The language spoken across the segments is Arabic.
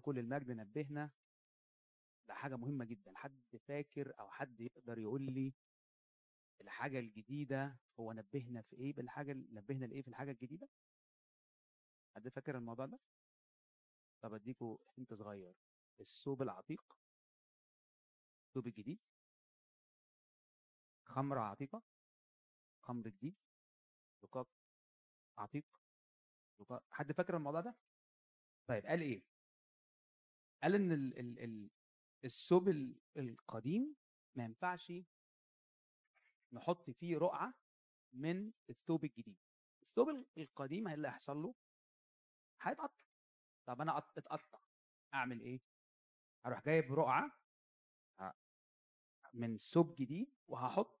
كل المجد نبهنا لحاجة مهمة جدا. حد فاكر أو حد يقدر يقول لي الحاجة الجديدة هو نبهنا في إيه؟ بالحاجة نبهنا لإيه في الحاجة الجديدة؟ حد فاكر الموضوع ده؟ طب أديكوا انت صغير. الثوب العتيق. الثوب الجديد خمرة عتيقة. خمر جديد. زقاق عتيق. زقاق حد فاكر الموضوع ده؟ طيب قال إيه؟ قال إن ال ال ال الثوب ال- القديم ما ينفعش نحط فيه رقعة من الثوب الجديد. الثوب ال- القديم اللي هيحصل له؟ هيتقطع. طب أنا قط- أتقطع. أعمل إيه؟ هروح جايب رقعة من ثوب جديد وهحط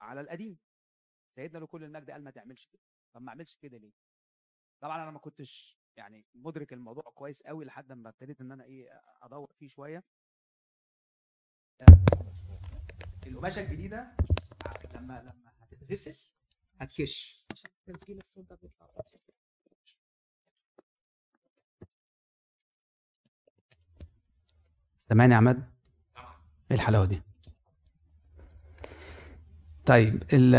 على القديم. سيدنا له كل المجد قال ما تعملش كده. طب ما أعملش كده ليه؟ طبعا أنا ما كنتش يعني مدرك الموضوع كويس قوي لحد ما ابتديت إن أنا إيه أدور فيه شوية. القماشه الجديدة لما لما هتتغسل هتكش. تسجيل الصوت ده بيطلع سامعني يا عماد؟ إيه الحلاوة دي؟ طيب ال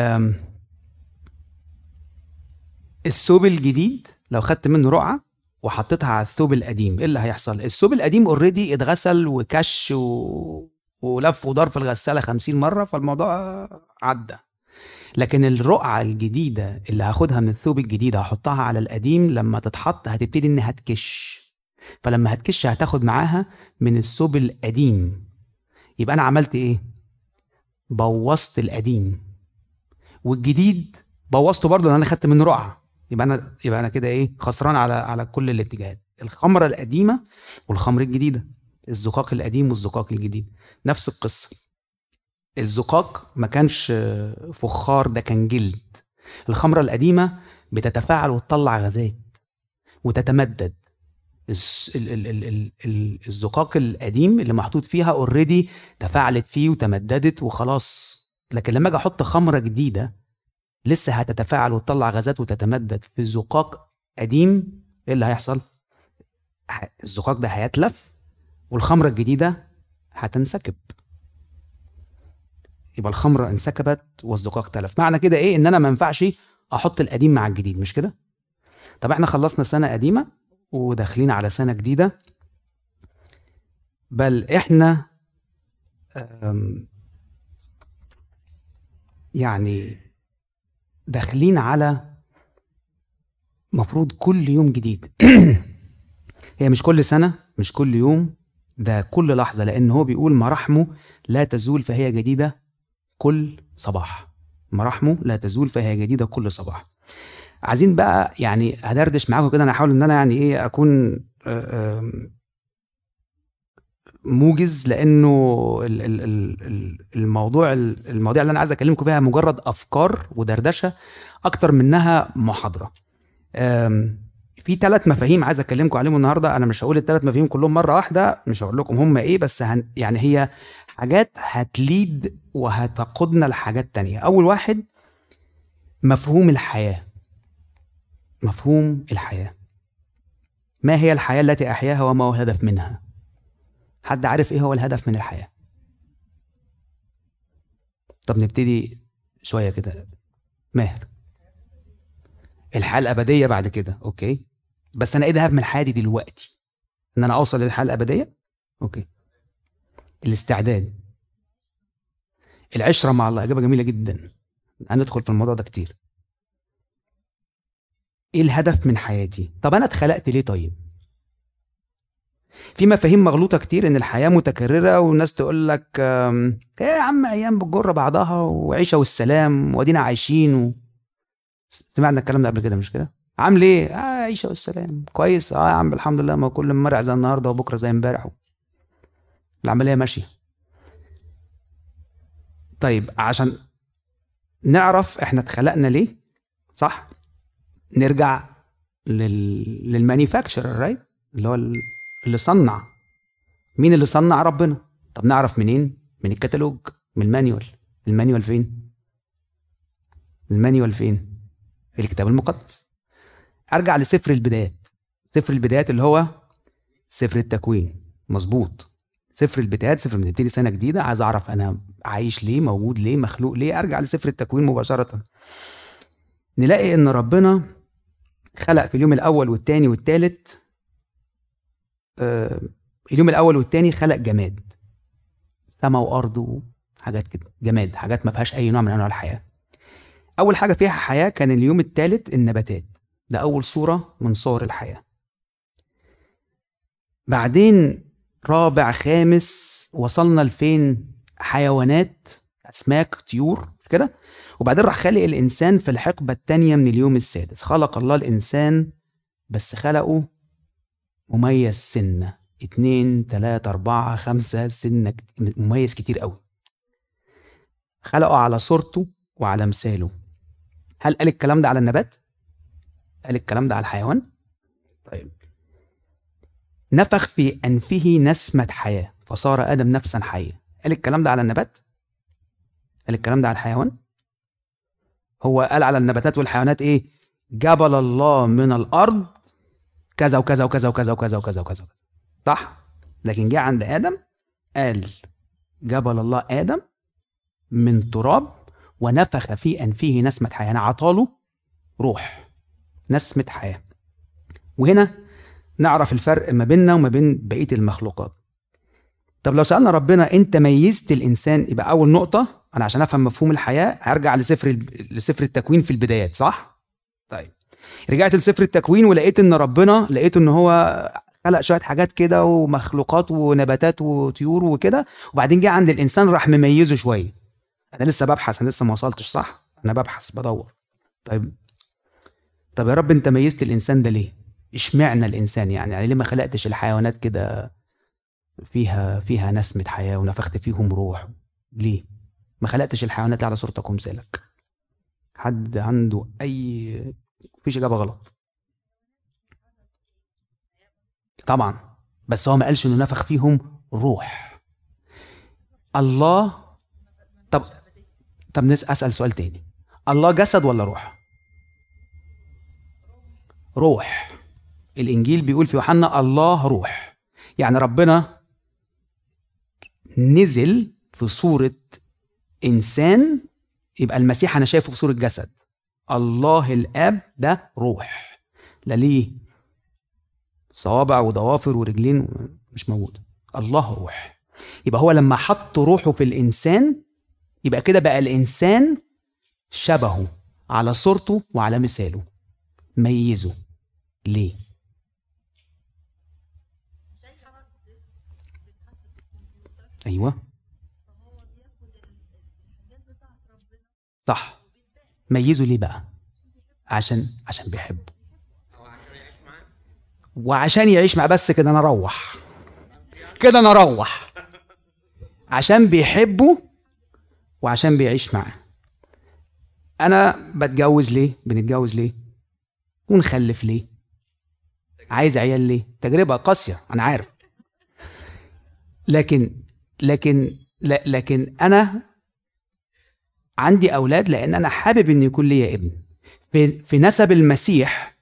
الثوب الجديد لو خدت منه رقعة وحطيتها على الثوب القديم. إيه اللي هيحصل؟ الثوب القديم اوريدي اتغسل وكش و... ولف ودار في الغسالة 50 مرة فالموضوع عدى. لكن الرقعة الجديدة اللي هاخدها من الثوب الجديد هحطها على القديم لما تتحط هتبتدي إنها تكش. فلما هتكش هتاخد معاها من الثوب القديم. يبقى أنا عملت إيه؟ بوظت القديم. والجديد بوظته برضه لأن أنا خدت منه رقعة. يبقى أنا يبقى أنا كده إيه خسران على على كل الاتجاهات. الخمرة القديمة والخمر الجديدة الزقاق القديم والزقاق الجديد. نفس القصة. الزقاق ما كانش فخار ده كان جلد. الخمرة القديمة بتتفاعل وتطلع غازات وتتمدد. الزقاق القديم اللي محطوط فيها اوريدي تفاعلت فيه وتمددت وخلاص. لكن لما أجي أحط خمرة جديدة لسه هتتفاعل وتطلع غازات وتتمدد في زقاق قديم. إيه اللي هيحصل؟ الزقاق ده هيتلف والخمرة الجديدة هتنسكب. يبقى الخمرة انسكبت والزقاق تلف. معنى كده إيه؟ إن أنا ما ينفعش أحط القديم مع الجديد مش كده؟ طب إحنا خلصنا سنة قديمة وداخلين على سنة جديدة. بل إحنا يعني داخلين على مفروض كل يوم جديد. هي مش كل سنة مش كل يوم ده كل لحظة لأن هو بيقول مراحمه لا تزول فهي جديدة كل صباح. مراحمه لا تزول فهي جديدة كل صباح. عايزين بقى يعني هدردش معاكم كده أنا هحاول إن أنا يعني إيه أكون آه، موجز لأنه ال- ال- ال- ال- الموضوع المواضيع اللي أنا عايز أكلمكم بيها مجرد أفكار ودردشة أكتر منها محاضرة. في ثلاث مفاهيم عايز أكلمكم عليهم النهارده. أنا مش هقول الثلاث مفاهيم كلهم مرة واحدة مش هقول لكم هم إيه بس هن يعني هي حاجات هتليد وهتقودنا لحاجات تانية. أول واحد مفهوم الحياة. مفهوم الحياة. ما هي الحياة التي أحياها وما هو الهدف منها؟ حد عارف إيه هو الهدف من الحياة. طب نبتدي شوية كده. ماهر. الحياة الأبدية بعد كده. Okay. بس أنا إيه الهدف من الحياة دي دلوقتي؟ إن أنا أوصل للحياة الأبدية؟ Okay. الاستعداد. العشرة مع الله. إجابة جميلة جدا. هندخل في الموضوع ده كتير. إيه الهدف من حياتي؟ طب أنا اتخلقت ليه طيب؟ في مفاهيم مغلوطة كتير إن الحياة متكررة والناس تقول لك إيه يا عم أيام بتجر بعضها وعيشة والسلام وأدينا عايشين و... سمعنا الكلام ده قبل كده مش كده؟ عامل إيه؟ آه عيشة والسلام. كويس. آه يا عم الحمد لله ماكل مرعى زي النهارده وبكرة زي امبارح العملية ماشية. طيب عشان نعرف إحنا اتخلقنا ليه صح؟ نرجع لل... لل manufacturer right اللي هو اللي صنع. مين اللي صنع ربنا؟ طب نعرف منين؟ من الكتالوج من ال manual. ال manual فين؟ ال manual فين؟ في الكتاب المقدس. أرجع لسفر البدايات. سفر البدايات اللي هو سفر التكوين. مظبوط. سفر البدايات سفر بنبتدي سنة جديدة. عايز أعرف أنا عايش ليه موجود ليه مخلوق ليه. أرجع لسفر التكوين مباشرة. نلاقي إن ربنا خلق في اليوم الأول والثاني والثالث اليوم الأول والثاني خلق جماد. سماء وأرض وحاجات كده. جماد حاجات ما فيهاش أي نوع من أنواع الحياة. أول حاجة فيها حياة كان اليوم الثالث النباتات. ده أول صورة من صور الحياة. بعدين رابع خامس وصلنا لفين؟ حيوانات أسماك طيور كده. وبعدين راح خلق الإنسان في الحقبة الثانية من اليوم السادس. خلق الله الإنسان بس خلقه مميز سنة اتنين تلاتة أربعة خمسة سنة مميز كتير قوي خلقه على صورته وعلى مثاله هل قال الكلام ده على النبات؟ قال الكلام ده على الحيوان؟ طيب نفخ في أنفه نسمة حياة فصار آدم نفسا حية قال الكلام ده على النبات؟ قال الكلام ده على الحيوان؟ هو قال على النباتات والحيوانات إيه؟ جبل الله من الأرض كذا وكذا وكذا وكذا وكذا وكذا وكذا. صح؟ لكن جه عند آدم قال جبل الله آدم من تراب ونفخ في أنفه نسمة حياة. يعني عطاله روح نسمة حياة. وهنا نعرف الفرق ما بيننا وما بين بقية المخلوقات. طب لو سألنا ربنا أنت ميزت الإنسان يبقى أول نقطة أنا عشان أفهم مفهوم الحياة هرجع لسفر لسفر التكوين في البدايات صح؟ طيب. رجعت لسفر التكوين ولقيت إن ربنا لقيت إن هو خلق شوية حاجات كده ومخلوقات ونباتات وطيور وكده وبعدين جه عند الإنسان راح مميزه شوية. أنا لسه ببحث أنا لسه ما وصلتش صح؟ أنا ببحث بدور. طيب. طب يا رب أنت ميزت الإنسان ده ليه؟ اشمعنى الإنسان يعني؟ يعني ليه ما خلقتش الحيوانات كده فيها فيها نسمة حياة ونفخت فيهم روح؟ ليه؟ ما خلقتش الحيوانات على صورتك ومثالك. حد عنده أي مفيش إجابة غلط. طبعا. بس هو ما قالش إنه نفخ فيهم روح. الله طب طب أسأل سؤال تاني. الله جسد ولا روح؟ روح. الإنجيل بيقول في يوحنا الله روح. يعني ربنا نزل في صورة إنسان يبقى المسيح أنا شايفه في صورة جسد. الله الآب ده روح. لا ليه؟ صوابع وضوافر ورجلين مش موجود. الله روح. يبقى هو لما حط روحه في الإنسان يبقى كده بقى الإنسان شبهه على صورته وعلى مثاله. ميزه. ليه؟ أيوه. صح. ميزه ليه بقى؟ عشان عشان بيحبه. وعشان يعيش معاه بس كده أنا أروح. كده أنا أروح. عشان بيحبه وعشان بيعيش معاه. أنا بتجوز ليه؟ بنتجوز ليه؟ ونخلف ليه؟ عايز عيال ليه؟ تجربة قاسية أنا عارف. لكن لكن لكن أنا عندي أولاد لأن أنا حابب إن يكون ليا ابن. في في نسب المسيح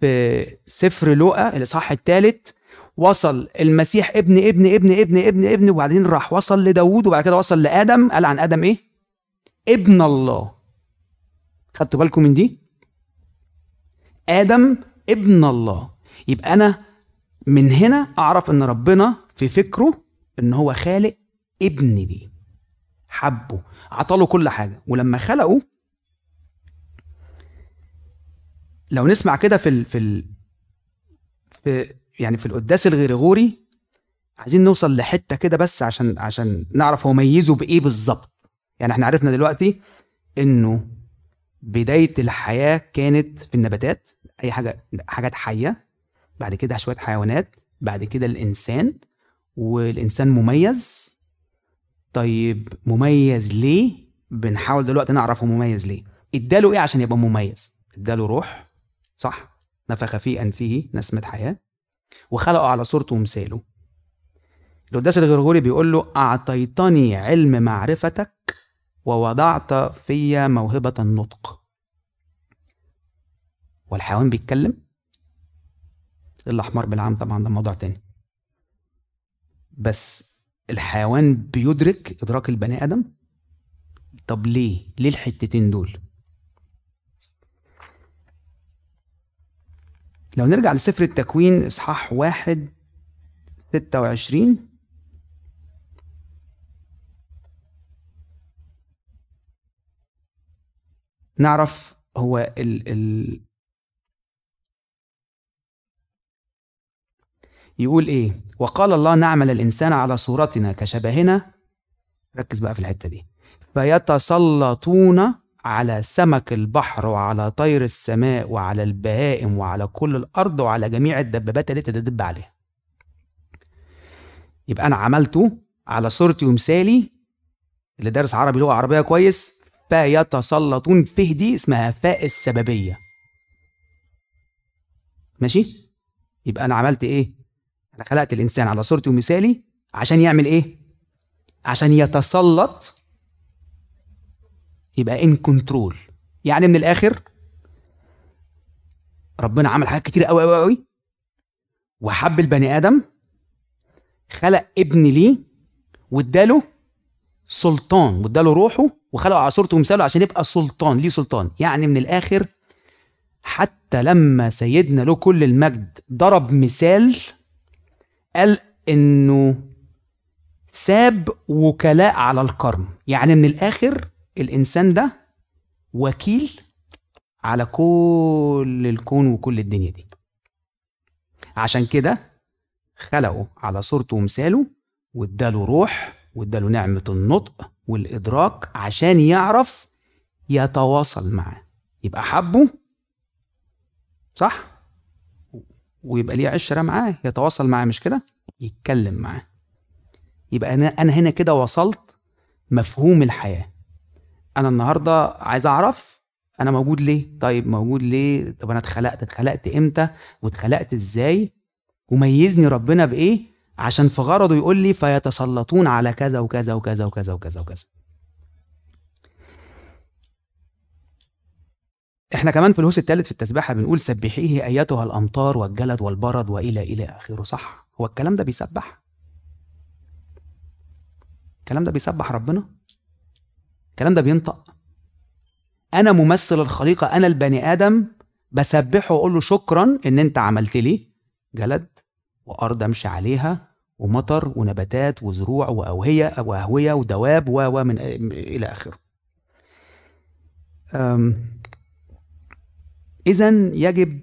في سفر لوقا الإصحاح الثالث وصل المسيح ابن ابن ابن ابن ابن ابن وبعدين راح وصل لداوود وبعد كده وصل لآدم. قال عن آدم إيه؟ ابن الله. خدتوا بالكم من دي؟ آدم ابن الله. يبقى أنا من هنا أعرف إن ربنا في فكره إن هو خالق ابن دي حبه. عطاله كل حاجة. ولما خلقه لو نسمع كده في ال في ال في يعني في القداس الغريغوري عايزين نوصل لحتة كده بس عشان عشان نعرف هو ميزه بإيه بالظبط. يعني إحنا عرفنا دلوقتي إنه بداية الحياة كانت في النباتات أي حاجة حاجات حية بعد كده شوية حيوانات بعد كده الإنسان والإنسان مميز طيب مميز ليه؟ بنحاول دلوقتي نعرف هو مميز ليه. اداله إيه عشان يبقى مميز؟ اداله روح صح؟ نفخ في أنفه نسمة حياة وخلقه على صورته ومثاله. القداس الغرغوري بيقول له أعطيتني علم معرفتك ووضعت في موهبة النطق. والحيوان بيتكلم؟ الأحمر بالعام طبعا ده موضوع تاني. بس الحيوان بيدرك إدراك البني آدم؟ طب ليه؟ ليه الحتتين دول؟ لو نرجع لسفر التكوين إصحاح واحد ستة وعشرين نعرف هو ال ال يقول إيه؟ وقال الله نعمل الإنسان على صورتنا كشبهنا. ركز بقى في الحتة دي. فيتسلطون على سمك البحر وعلى طير السماء وعلى البهائم وعلى كل الأرض وعلى جميع الدبابات التي تدب عليها. يبقى أنا عملته على صورتي ومثالي اللي دارس عربي لغة عربية كويس. فيتسلطون فيه دي اسمها فاء السببية. ماشي؟ يبقى أنا عملت إيه؟ أنا خلقت الإنسان على صورتي ومثالي عشان يعمل إيه؟ عشان يتسلط. يبقى ان كنترول يعني من الآخر ربنا عمل حاجات كتير قوي قوي قوي وحب البني آدم خلق ابن ليه واداله سلطان واداله روحه وخلقه على صورته ومثاله عشان يبقى سلطان ليه سلطان؟ يعني من الآخر حتى لما سيدنا له كل المجد ضرب مثال قال إنه ساب وكلاء على القرن يعني من الآخر الإنسان ده وكيل على كل الكون وكل الدنيا دي. عشان كده خلقه على صورته ومثاله واداله روح واداله نعمة النطق والإدراك عشان يعرف يتواصل معاه. يبقى حبه صح؟ ويبقى ليه عشرة معاه يتواصل معاه مش كده؟ يتكلم معاه. يبقى أنا أنا هنا كده وصلت مفهوم الحياة. أنا النهاردة عايز أعرف أنا موجود ليه؟ طيب موجود ليه؟ طب أنا اتخلقت اتخلقت إمتى؟ واتخلقت إزاي؟ وميزني ربنا بإيه؟ عشان في غرضه يقول لي فيتسلطون على كذا وكذا وكذا وكذا وكذا. وكذا إحنا كمان في الهوس الثالث في التسبيحة بنقول سبحيه أيتها الأمطار والجلد والبرد وإلى إلى اخره صح. هو الكلام ده بيسبح؟ الكلام ده بيسبح ربنا؟ الكلام ده بينطق؟ أنا ممثل الخليقة أنا البني آدم بسبحه وأقول له شكرا إن أنت عملت لي جلد وأرض أمشي عليها ومطر ونباتات وزروع وأوهية وأهوية ودواب و من إلى اخره اذا يجب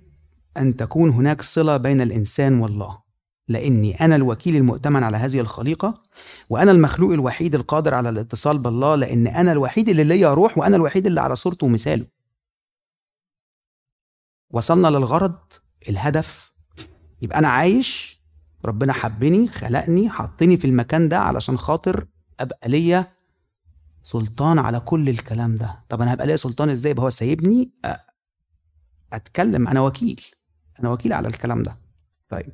أن تكون هناك صلة بين الإنسان والله. لأني أنا الوكيل المؤتمن على هذه الخليقة وأنا المخلوق الوحيد القادر على الاتصال بالله لأن أنا الوحيد اللي ليا روح وأنا الوحيد اللي على صورته ومثاله. وصلنا للغرض الهدف. يبقى أنا عايش ربنا حبني خلقني حطني في المكان ده علشان خاطر أبقى ليا سلطان على كل الكلام ده. طب أنا هبقى ليا سلطان إزاي؟ يبقى هو سايبني أتكلم أنا وكيل. أنا وكيل على الكلام ده. طيب.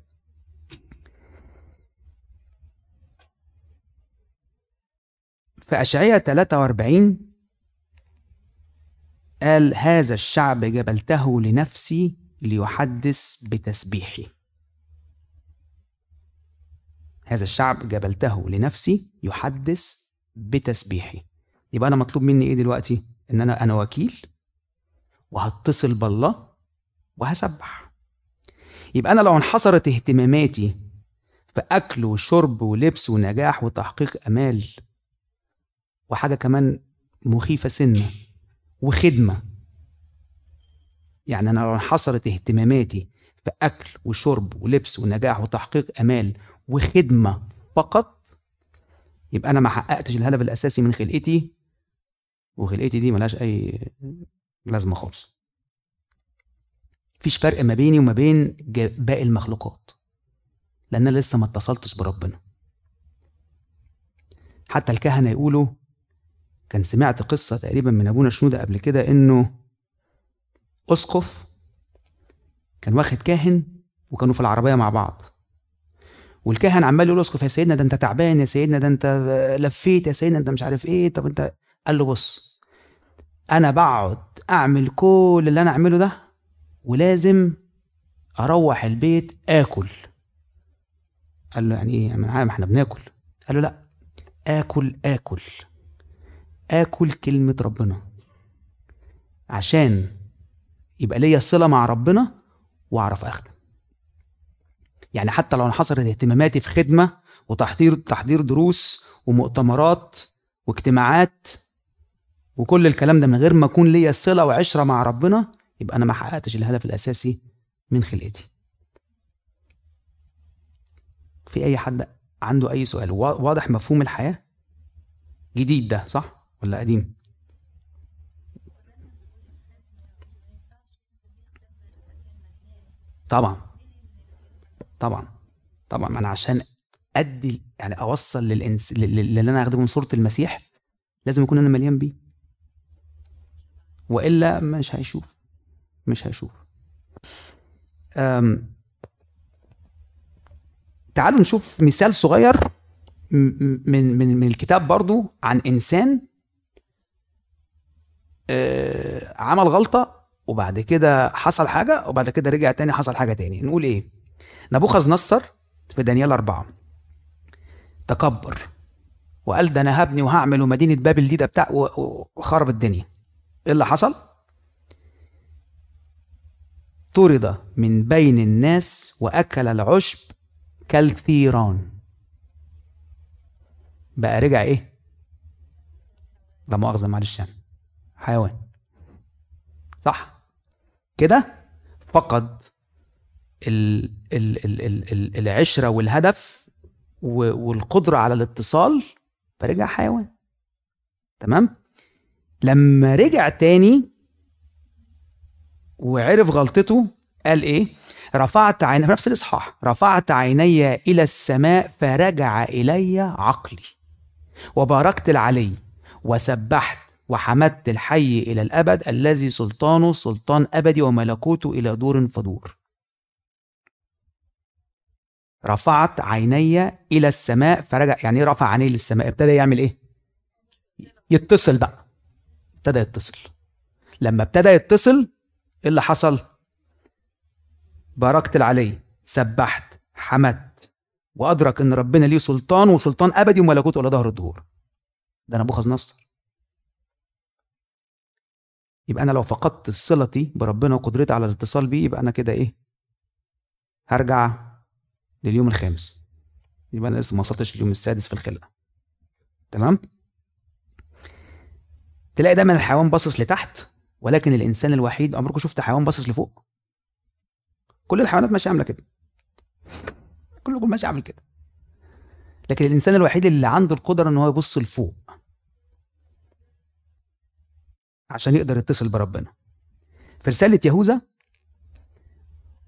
في أشعية 43 قال هذا الشعب جبلته لنفسي ليحدث بتسبيحي. هذا الشعب جبلته لنفسي يحدث بتسبيحي. يبقى أنا مطلوب مني إيه دلوقتي؟ إن أنا أنا وكيل؟ وهتصل بالله وهسبح. يبقى أنا لو انحصرت اهتماماتي في أكل وشرب ولبس ونجاح وتحقيق أمال وحاجة كمان مخيفة سنة وخدمة. يعني أنا لو انحصرت اهتماماتي في أكل وشرب ولبس ونجاح وتحقيق أمال وخدمة فقط يبقى أنا ما حققتش الهدف الأساسي من خلقتي وخلقتي دي ملهاش أي لازمة خالص. مفيش فرق ما بيني وما بين باقي المخلوقات لأن أنا لسه ما اتصلتش بربنا. حتى الكهنة يقولوا كان سمعت قصة تقريبا من أبونا شنودة قبل كده إنه أسقف كان واخد كاهن وكانوا في العربية مع بعض. والكاهن عمال يقول أسقف يا سيدنا ده أنت تعبان يا سيدنا ده أنت لفيت يا سيدنا أنت مش عارف إيه طب أنت قال له بص أنا بقعد أعمل كل اللي أنا أعمله ده ولازم أروح البيت آكل. قال له يعني إيه؟ ما إحنا بناكل. قال له لا آكل آكل. آكل كلمة ربنا. عشان يبقى ليا صلة مع ربنا وأعرف أخدم. يعني حتى لو أنا حصلت اهتماماتي في خدمة وتحضير تحضير دروس ومؤتمرات واجتماعات وكل الكلام ده من غير ما أكون ليا صلة وعشرة مع ربنا يبقى أنا ما حققتش الهدف الأساسي من خلقتي. في أي حد عنده أي سؤال؟ واضح مفهوم الحياة؟ جديد ده صح؟ ولا قديم؟ طبعا. طبعا. طبعا. أنا عشان أدي يعني أوصل للإنس... اللي أنا اخدمه من صورة المسيح لازم أكون أنا مليان بيه. وإلا مش هيشوف. مش هيشوف أم... تعالوا نشوف مثال صغير من من من الكتاب برضو عن إنسان آه، عمل غلطة وبعد كده حصل حاجة وبعد كده رجع تاني حصل حاجة تاني. نقول إيه؟ نبوخذ نصر في دانيال أربعة. تكبر. وقال ده أنا هبني وهعمل ومدينة بابل دي ده بتاع وخرب الدنيا. إيه اللي حصل؟ طرد من بين الناس وأكل العشب كالثيران. بقى رجع إيه؟ لا مؤاخذة معلش يعني. حيوان. صح. كده فقد ال ال ال ال ال العشرة والهدف والقدرة على الاتصال فرجع حيوان. تمام؟ لما رجع تاني وعرف غلطته قال إيه؟ رفعت عيني في نفس الإصحاح رفعت عيني إلى السماء فرجع إلي عقلي وباركت العلي وسبحت وحمدت الحي إلى الأبد الذي سلطانه سلطان أبدي وملكوته إلى دور فدور. رفعت عيني إلى السماء فرجع يعني إيه رفع عينيه للسماء؟ ابتدى يعمل إيه؟ يتصل بقى ابتدى يتصل. لما ابتدى يتصل إيه اللي حصل؟ باركت العلي سبحت حمدت وأدرك إن ربنا ليه سلطان وسلطان أبدي وملكوته إلى ظهر الدهور. ده نبوخذ نصر يبقى أنا لو فقدت صلتي بربنا وقدرتي على الاتصال بيه يبقى أنا كده إيه؟ هرجع لليوم الخامس. يبقى أنا لسه ما وصلتش لليوم السادس في الخلقة. تمام؟ تلاقي دايما الحيوان باصص لتحت ولكن الإنسان الوحيد عمركم شفت حيوان باصص لفوق؟ كل الحيوانات ماشية عاملة كده. كلكم ماشي عامل كده. لكن الإنسان الوحيد اللي عنده القدرة إن هو يبص لفوق عشان يقدر يتصل بربنا. في رسالة يهوذا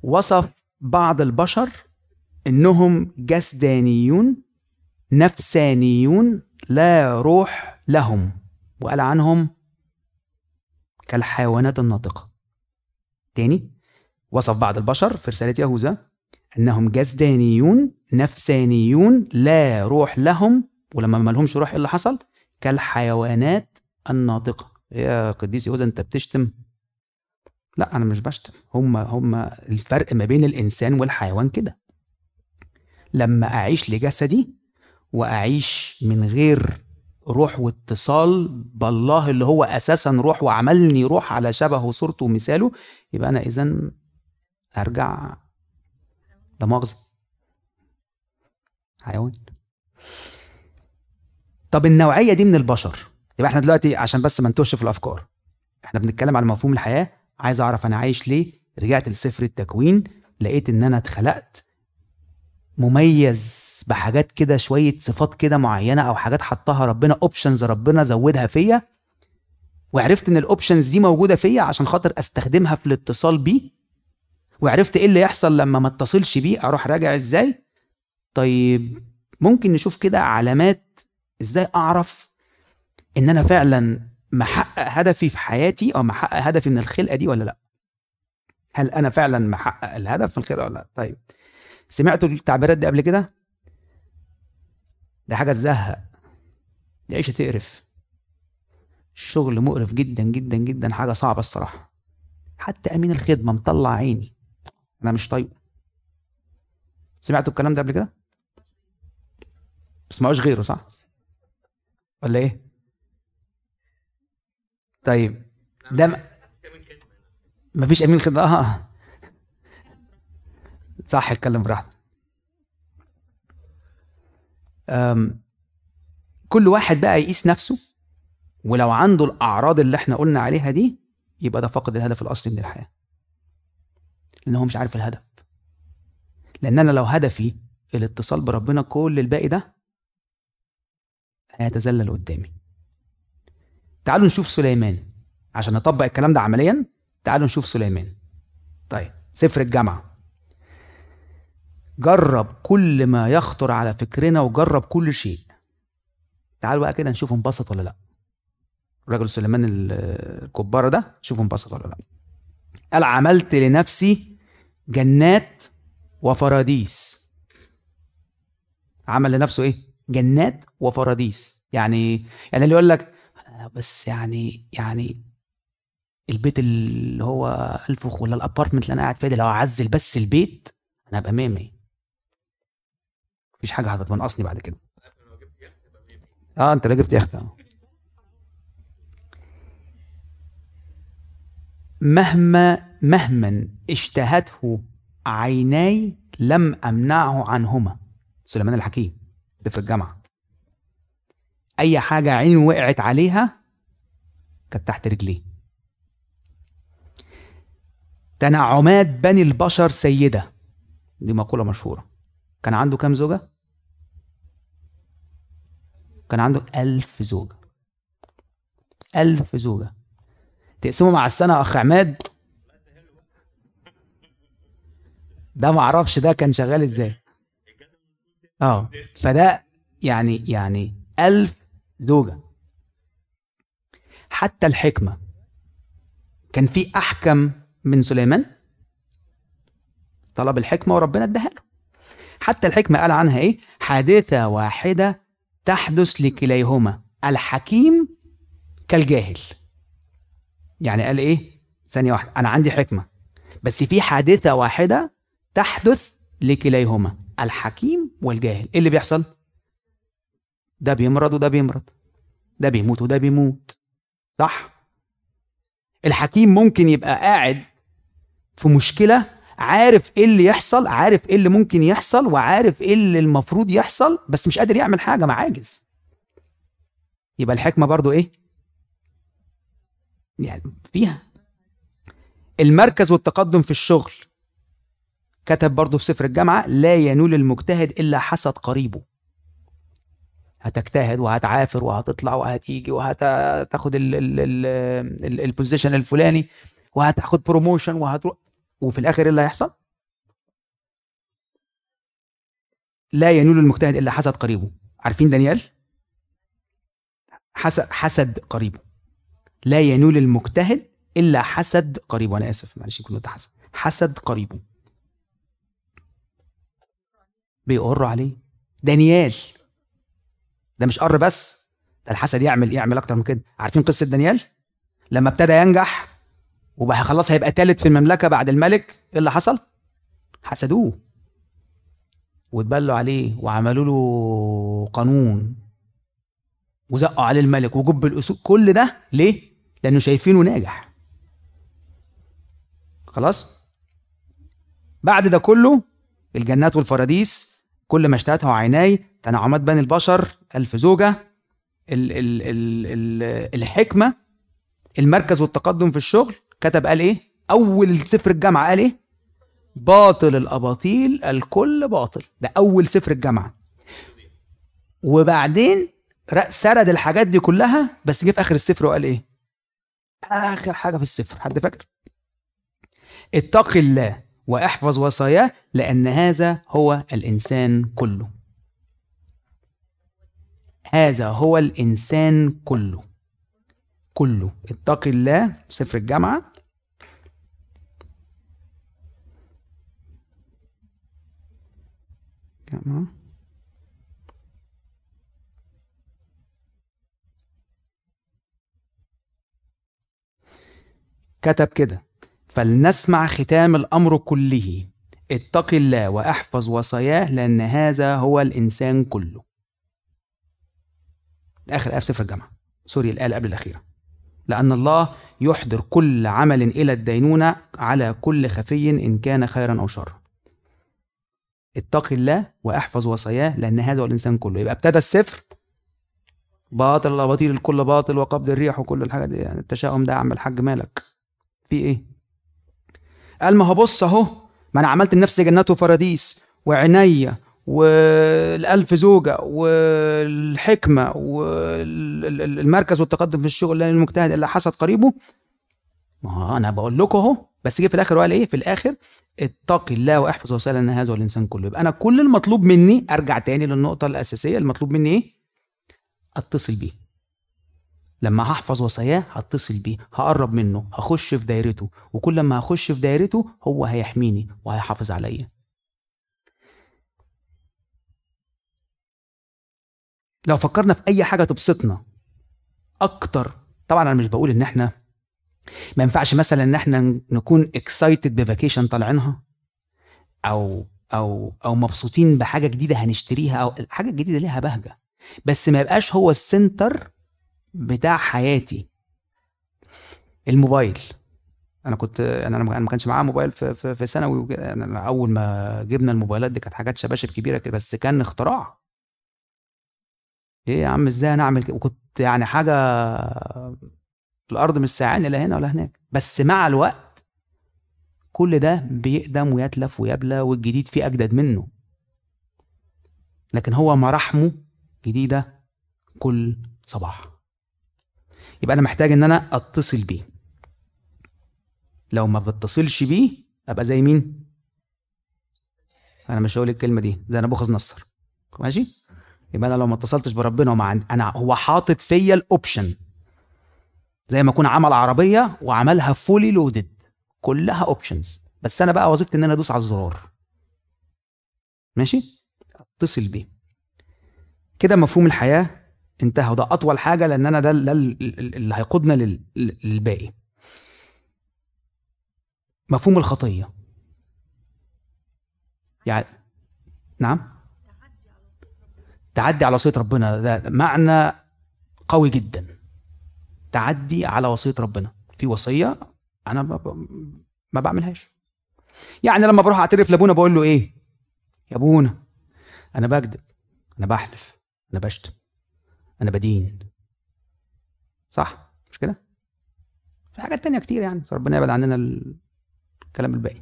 وصف بعض البشر إنهم جسدانيون نفسانيون لا روح لهم وقال عنهم كالحيوانات الناطقة. تاني وصف بعض البشر في رسالة يهوذا أنهم جسدانيون نفسانيون لا روح لهم ولما ما لهمش روح إيه اللي حصل كالحيوانات الناطقة. يا قديس يهوذا أنت بتشتم؟ لا أنا مش بشتم. هم هم الفرق ما بين الإنسان والحيوان كده. لما أعيش لجسدي وأعيش من غير روح واتصال بالله اللي هو أساسا روح وعملني روح على شبهه وصورته ومثاله يبقى أنا اذا ارجع ده مؤاخذه حيوان طب النوعية دي من البشر يبقى إحنا دلوقتي عشان بس ما نتوهش في الأفكار إحنا بنتكلم على مفهوم الحياة عايز أعرف أنا عايش ليه؟ رجعت لسفر التكوين لقيت إن أنا اتخلقت مميز بحاجات كده شوية صفات كده معينة أو حاجات حطها ربنا options ربنا زودها فيا. وعرفت إن ال options دي موجودة فيا عشان خاطر أستخدمها في الاتصال بيه. وعرفت إيه اللي يحصل لما ما اتصلش بيه أروح راجع إزاي. طيب ممكن نشوف كده علامات إزاي أعرف إن أنا فعلا محقق هدفي في حياتي أو محقق هدفي من الخلقة دي ولا لأ؟ هل أنا فعلا محقق الهدف في الخلقة ولا لأ؟ طيب سمعتوا التعبيرات دي قبل كده؟ دي حاجة تزهق. دي عيشة تقرف. الشغل مقرف جدا جدا جدا حاجة صعبة الصراحة. حتى أمين الخدمة مطلع عيني. أنا مش طايقه. سمعتوا الكلام ده قبل كده؟ بس غيره صح؟ ولا إيه؟ طيب. ده م... مفيش أمين خدمة؟ آه. صح اتكلم براحتك. كل واحد بقى يقيس نفسه ولو عنده الأعراض اللي إحنا قلنا عليها دي يبقى ده فقد الهدف الأصلي من الحياة. لأن هو مش عارف الهدف. لأن أنا لو هدفي الاتصال بربنا كل الباقي ده هيتذلل قدامي. تعالوا نشوف سليمان. عشان نطبق الكلام ده عمليا تعالوا نشوف سليمان. طيب سفر الجامعة. جرب كل ما يخطر على فكرنا وجرب كل شيء. تعالوا بقى كده نشوف انبسط ولا لا. الراجل سليمان الكبارة ده شوف انبسط ولا لا. قال عملت لنفسي جنات وفراديس. عمل لنفسه إيه؟ جنات وفراديس. يعني يعني اللي يقول لك بس يعني يعني البيت اللي هو ألف ولا ال apartment اللي أنا قاعد فيه ده لو أعزل بس البيت أنا هبقى 100 100 مفيش حاجة هتنقصني بعد كده. آه أنت اللي جبت يخت مهما مهما اشتهته عيناي لم أمنعه عنهما. سليمان الحكيم ده في الجامعة. أي حاجة عينه وقعت عليها كانت تحت رجليه. تنعمات بني البشر سيدة. دي مقولة مشهورة. كان عنده كام زوجة؟ كان عنده ألف زوجة. ألف زوجة. تقسمه مع السنة أخ عماد؟ ده ما أعرفش ده كان شغال إزاي. آه فده يعني يعني ألف زوجة. حتى الحكمة. كان في أحكم من سليمان؟ طلب الحكمة وربنا اداها له. حتى الحكمة قال عنها إيه؟ حادثة واحدة تحدث لكليهما الحكيم كالجاهل. يعني قال إيه؟ ثانية واحدة أنا عندي حكمة بس في حادثة واحدة تحدث لكليهما الحكيم والجاهل. إيه اللي بيحصل؟ ده بيمرض وده بيمرض ده بيموت وده بيموت صح؟ الحكيم ممكن يبقى قاعد في مشكلة عارف إيه اللي يحصل عارف إيه اللي ممكن يحصل وعارف إيه اللي المفروض يحصل بس مش قادر يعمل حاجة ما عاجز. يبقى الحكمة برضو إيه؟ يعني فيها. المركز والتقدم في الشغل. كتب برضه في سفر الجامعة لا ينول المجتهد إلا حسد قريبه. هتجتهد وهتعافر وهتطلع وهتيجي وهتاخد ال position الفلاني وهتاخد promotion وهتروح. وفي الآخر إيه اللي هيحصل؟ لا ينول المجتهد إلا حسد قريبه. عارفين دانيال؟ حسد حسد قريبه. لا ينول المجتهد إلا حسد قريبه. أنا آسف معلش كنت حسد. حسد قريبه. بيقر عليه. دانيال. ده مش قر بس ده الحسد يعمل يعمل أكتر من كده. عارفين قصة دانيال؟ لما ابتدى ينجح وبقى خلاص هيبقى تالت في المملكة بعد الملك. إيه اللي حصل؟ حسدوه. واتبلوا عليه وعملوا له قانون وزقوا عليه الملك وجب الأسود. كل ده ليه؟ لأنه شايفينه ناجح. خلاص؟ بعد ده كله الجنات والفراديس كل ما اشتهته عيناي تنعمات بني البشر ألف زوجة. ال ال ال ال الحكمة المركز والتقدم في الشغل كتب قال إيه؟ أول سفر الجامعة قال إيه؟ باطل الأباطيل الكل باطل. ده أول سفر الجامعة. وبعدين سرد الحاجات دي كلها بس جه في آخر السفر وقال إيه؟ آخر حاجة في السفر. حد فاكر؟ اتق الله واحفظ وصاياه لأن هذا هو الإنسان كله. هذا هو الإنسان كله. كله. اتق الله سفر الجامعة. جامعة كتب كده فلنسمع ختام الأمر كله. اتق الله وأحفظ وصاياه لأن هذا هو الإنسان كله. آخر آية في سفر الجامعة. سوري اللي قبل الأخيرة. لأن الله يحضر كل عمل إلى الدينونة على كل خفي إن كان خيرا أو شرا. اتق الله واحفظ وصاياه لأن هذا هو الإنسان كله. يبقى ابتدى السفر باطل الاباطيل الكل باطل وقبض الريح وكل الحاجات دي. يعني التشاؤم ده يا عم الحاج مالك. في إيه؟ قال ما هو بص أهو ما أنا عملت لنفسي جنات وفراديس وعناية والألف زوجة والحكمة والمركز والتقدم في الشغل لأن المجتهد اللي حسد قريبه. ما أنا بقول لكم أهو بس جه في الآخر وقال إيه؟ في الآخر اتقي الله واحفظ ان هذا والانسان كله. يبقى أنا كل المطلوب مني أرجع تاني للنقطة الأساسية المطلوب مني إيه؟ أتصل بيه. لما هحفظ وصاياه هتصل بيه هقرب منه هخش في دايرته وكل ما هخش في دايرته هو هيحميني وهيحافظ عليا. لو فكرنا في أي حاجة تبسطنا أكتر طبعا أنا مش بقول إن إحنا ما ينفعش مثلا إن إحنا نكون excited ب vacation طالعينها أو أو أو مبسوطين بحاجة جديدة هنشتريها أو الحاجة الجديدة ليها بهجة بس ما يبقاش هو السنتر بتاع حياتي. الموبايل. أنا كنت أنا ما كانش معايا موبايل في في, في ثانوي أنا أول ما جبنا الموبايلات دي كانت حاجات شباشب كبيرة كده بس كان اختراع. إيه يا عم إزاي أنا اعمل وكنت يعني حاجة الأرض مش ساعاني لا هنا ولا هناك. بس مع الوقت كل ده بيقدم ويتلف ويبلى والجديد فيه أجدد منه. لكن هو مراحمه جديدة كل صباح. يبقى أنا محتاج إن أنا أتصل بيه. لو ما بتصلش بيه أبقى زي مين؟ أنا مش هقول الكلمة دي زي نبوخذ نصر. ماشي؟ يبقى أنا لو ما اتصلتش بربنا وما عند... أنا هو حاطط فيا ال option زي ما اكون عمل عربية وعملها fully loaded كلها options بس أنا بقى وظيفتي إن أنا أدوس على الزرار. ماشي؟ اتصل بيه. كده مفهوم الحياة انتهى. وده أطول حاجة لأن أنا ده اللي هيقودنا للباقي. مفهوم الخطية. يعني نعم؟ تعدي على وصيه ربنا. ده معنى قوي جدا. تعدي على وصية ربنا. في وصية أنا ما بعملهاش. يعني لما بروح أعترف لأبونا بقول له إيه؟ يا أبونا أنا بكذب أنا بحلف أنا بشتم أنا بدين. صح؟ مش كده؟ في حاجات تانية كتير يعني. ربنا يبعد عننا الكلام الباقي.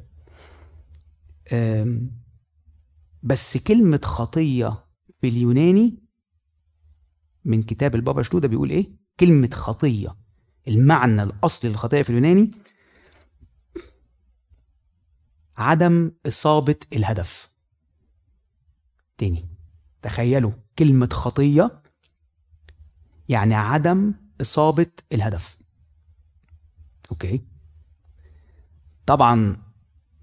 بس كلمة خطية باليوناني من كتاب البابا شنودة بيقول إيه؟ كلمة خطية. المعنى الأصلي للخطية في اليوناني عدم إصابة الهدف. تاني تخيلوا كلمة خطية يعني عدم إصابة الهدف. أوكي. طبعا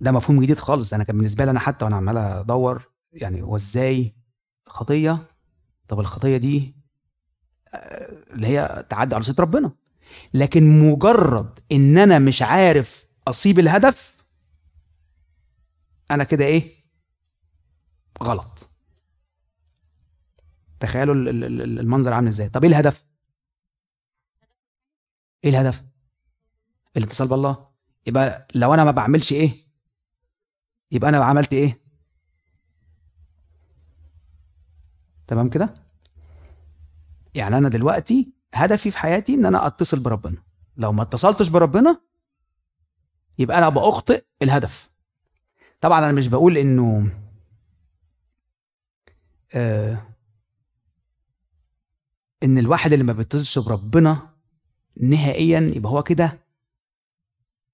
ده مفهوم جديد خالص. أنا كان بالنسبة لي أنا حتى وأنا عمال أدور يعني هو إزاي خطية؟ طب الخطية دي اللي هي تعدي على صيت ربنا. لكن مجرد إن أنا مش عارف أصيب الهدف أنا كده إيه؟ غلط. تخيلوا المنظر عامل إزاي. طب إيه الهدف؟ إيه الهدف؟ الاتصال بالله. يبقى لو أنا ما بعملش إيه يبقى أنا عملت إيه؟ تمام كده؟ يعني أنا دلوقتي هدفي في حياتي إن أنا أتصل بربنا. لو ما اتصلتش بربنا يبقى أنا بأخطئ الهدف. طبعا أنا مش بقول إنه آه إن الواحد اللي ما بيتصلش بربنا نهائيا يبقى هو كده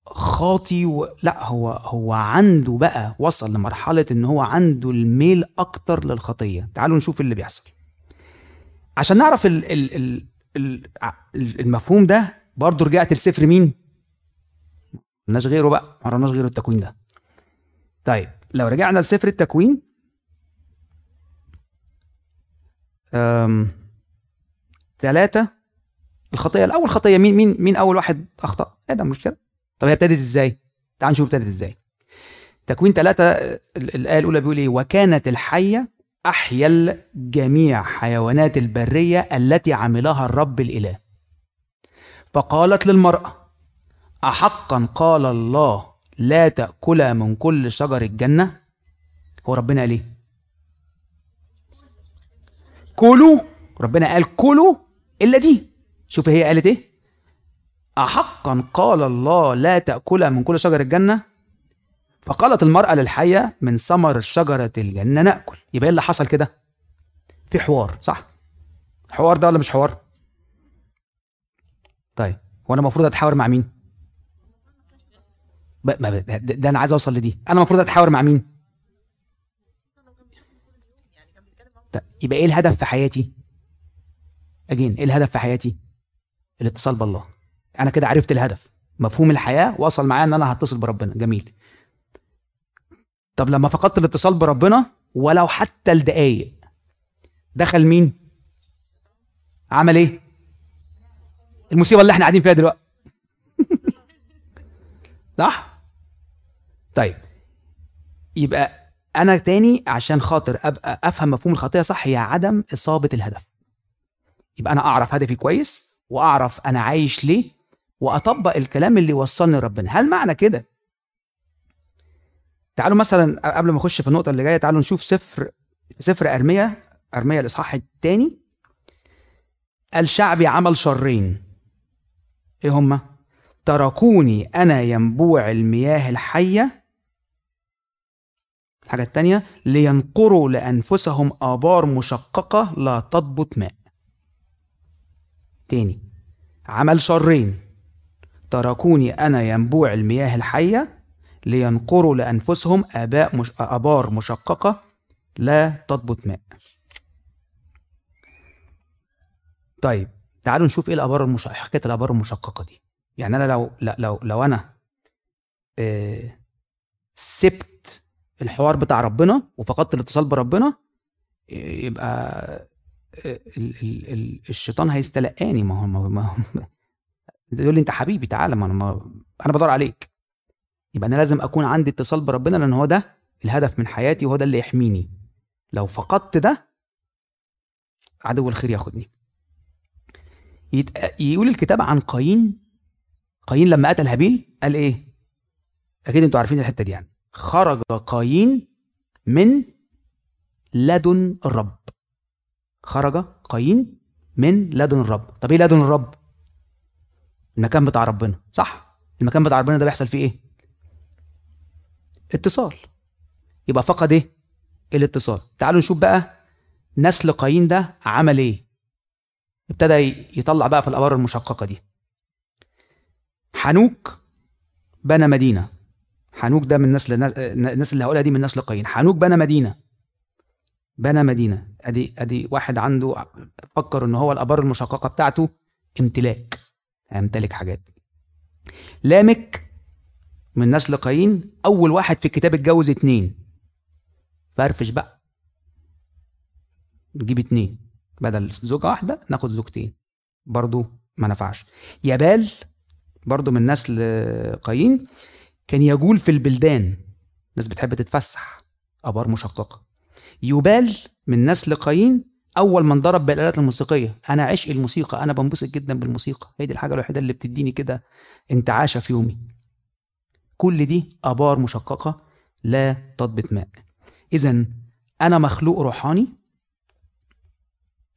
خاطي و... لا هو هو عنده بقى وصل لمرحلة إن هو عنده الميل أكتر للخطية. تعالوا نشوف اللي بيحصل. عشان نعرف ال... ال... ال... ال... المفهوم ده برضه رجعت لسفر مين مالناش غيره بقى ما رناش غيره التكوين ده طيب لو رجعنا لسفر التكوين أم... ثلاثة الخطية الأول خطية مين مين مين أول واحد أخطأ؟ آدم مش كده؟ طب هي ابتدت إزاي؟ تعال نشوف ابتدت إزاي. تكوين ثلاثة الآية الأولى بيقول إيه وكانت الحية أحيا جميع حيوانات البرية التي عملها الرب الإله. فقالت للمرأة أحقا قال الله لا تأكلا من كل شجر الجنة؟ هو ربنا قال إيه؟ كلوا. ربنا قال كلوا إلا دي. شوف هي قالت إيه؟ أحقا قال الله لا تأكلا من كل شجر الجنة؟ فقالت المرأة للحية من ثمر شجرة الجنة نأكل. يبقى إيه اللي حصل كده؟ في حوار صح؟ حوار ده ولا مش حوار؟ طيب هو أنا المفروض أتحاور مع مين. ده أنا عايز أوصل لدي. أنا المفروض أتحاور مع مين؟ طيب يبقى إيه الهدف في حياتي؟ أجين إيه الهدف في حياتي؟ الاتصال بالله. أنا كده عرفت الهدف. مفهوم الحياة وصل معايا إن أنا هتصل بربنا. جميل. طب لما فقدت الاتصال بربنا ولو حتى لدقايق دخل مين؟ عمل إيه؟ المصيبة اللي إحنا قاعدين فيها دلوقتي. صح؟ طيب يبقى أنا تاني عشان خاطر أبقى أفهم مفهوم الخطيه صح هي عدم إصابة الهدف. يبقى أنا أعرف هدفي كويس وأعرف أنا عايش ليه وأطبق الكلام اللي وصلني لربنا. هل معنى كده تعالوا مثلا قبل ما أخش في النقطة اللي جاية تعالوا نشوف سفر سفر ارميا ارميا الإصحاح الثاني الشعب عمل شرين. إيه هما؟ تركوني أنا ينبوع المياه الحية. الحاجة الثانية لينقروا لأنفسهم آبار مشققة لا تضبط ماء. تاني عمل شرين. تركوني أنا ينبوع المياه الحية. لينقروا لأنفسهم آباء مش... آبار مشققة لا تضبط ماء. طيب تعالوا نشوف إيه الآبار المش... حكاية الآبار المشققة دي. يعني أنا لو لو لو أنا آه سبت الحوار بتاع ربنا وفقدت الاتصال بربنا يبقى ال ال ال الشيطان هيستلقاني. ما هو ما هو يقول لي أنت حبيبي تعالى ما أنا ما أنا بدور عليك. يبقى أنا لازم أكون عندي اتصال بربنا لأن هو ده الهدف من حياتي وهو ده اللي يحميني. لو فقدت ده عدو الخير ياخدني. يقول الكتاب عن قايين. قايين لما قتل هابيل قال إيه؟ أكيد أنتوا عارفين الحتة دي يعني. خرج قايين من لدن الرب. خرج قايين من لدن الرب. طب إيه لدن الرب؟ المكان بتاع ربنا. صح. المكان بتاع ربنا ده بيحصل فيه إيه؟ اتصال. يبقى فقد إيه؟ الاتصال. تعالوا نشوف بقى نسل قايين ده عمل إيه. ابتدى يطلع بقى في الابار المشققة دي. حنوك بنى مدينة. حنوك ده من نسل الناس اللي هقولها دي من نسل قايين. حنوك بنى مدينة. بنى مدينة. أدي أدي واحد عنده فكر إن هو الابار المشققة بتاعته امتلاك. هيمتلك حاجات. لامك من نسل قايين أول واحد في الكتاب اتجوز اتنين. فرفش بقى. نجيب اتنين. بدل زوجة واحدة ناخد زوجتين. برضو ما نفعش. يابال برضو من نسل قايين كان يجول في البلدان. ناس بتحب تتفسح. أبار مشققة. يبال من نسل قايين أول من ضرب بالآلات الموسيقية. أنا عشق الموسيقى. أنا بنبسط جدا بالموسيقى. هي دي الحاجة الوحيدة اللي بتديني كده انتعاشة في يومي. كل دي آبار مشققة لا تضبط ماء. اذا أنا مخلوق روحاني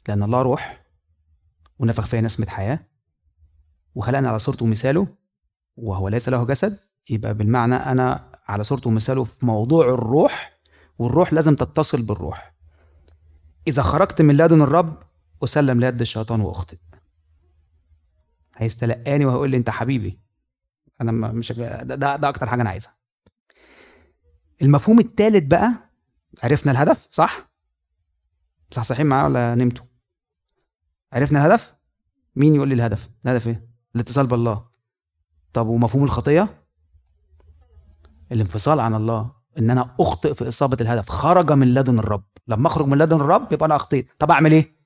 لأن الله روح ونفخ فيا نسمه حياة وخلقنا على صورته ومثاله وهو ليس له جسد يبقى بالمعنى أنا على صورته ومثاله في موضوع الروح والروح لازم تتصل بالروح. إذا خرجت من لدن الرب أسلم ليد الشيطان وأخطئ. هيستلقاني وهيقول لي أنت حبيبي. أنا مش ده, ده, أكتر حاجة أنا عايزها. المفهوم الثالث بقى عرفنا الهدف صح؟ صح صحيحين معايا ولا نمتوا؟ عرفنا الهدف؟ مين يقول لي الهدف؟ الهدف إيه؟ الاتصال بالله. طب ومفهوم الخطية؟ الانفصال عن الله. إن أنا أخطئ في إصابة الهدف. خرج من لدن الرب. لما أخرج من لدن الرب يبقى أنا أخطيت. طب أعمل إيه؟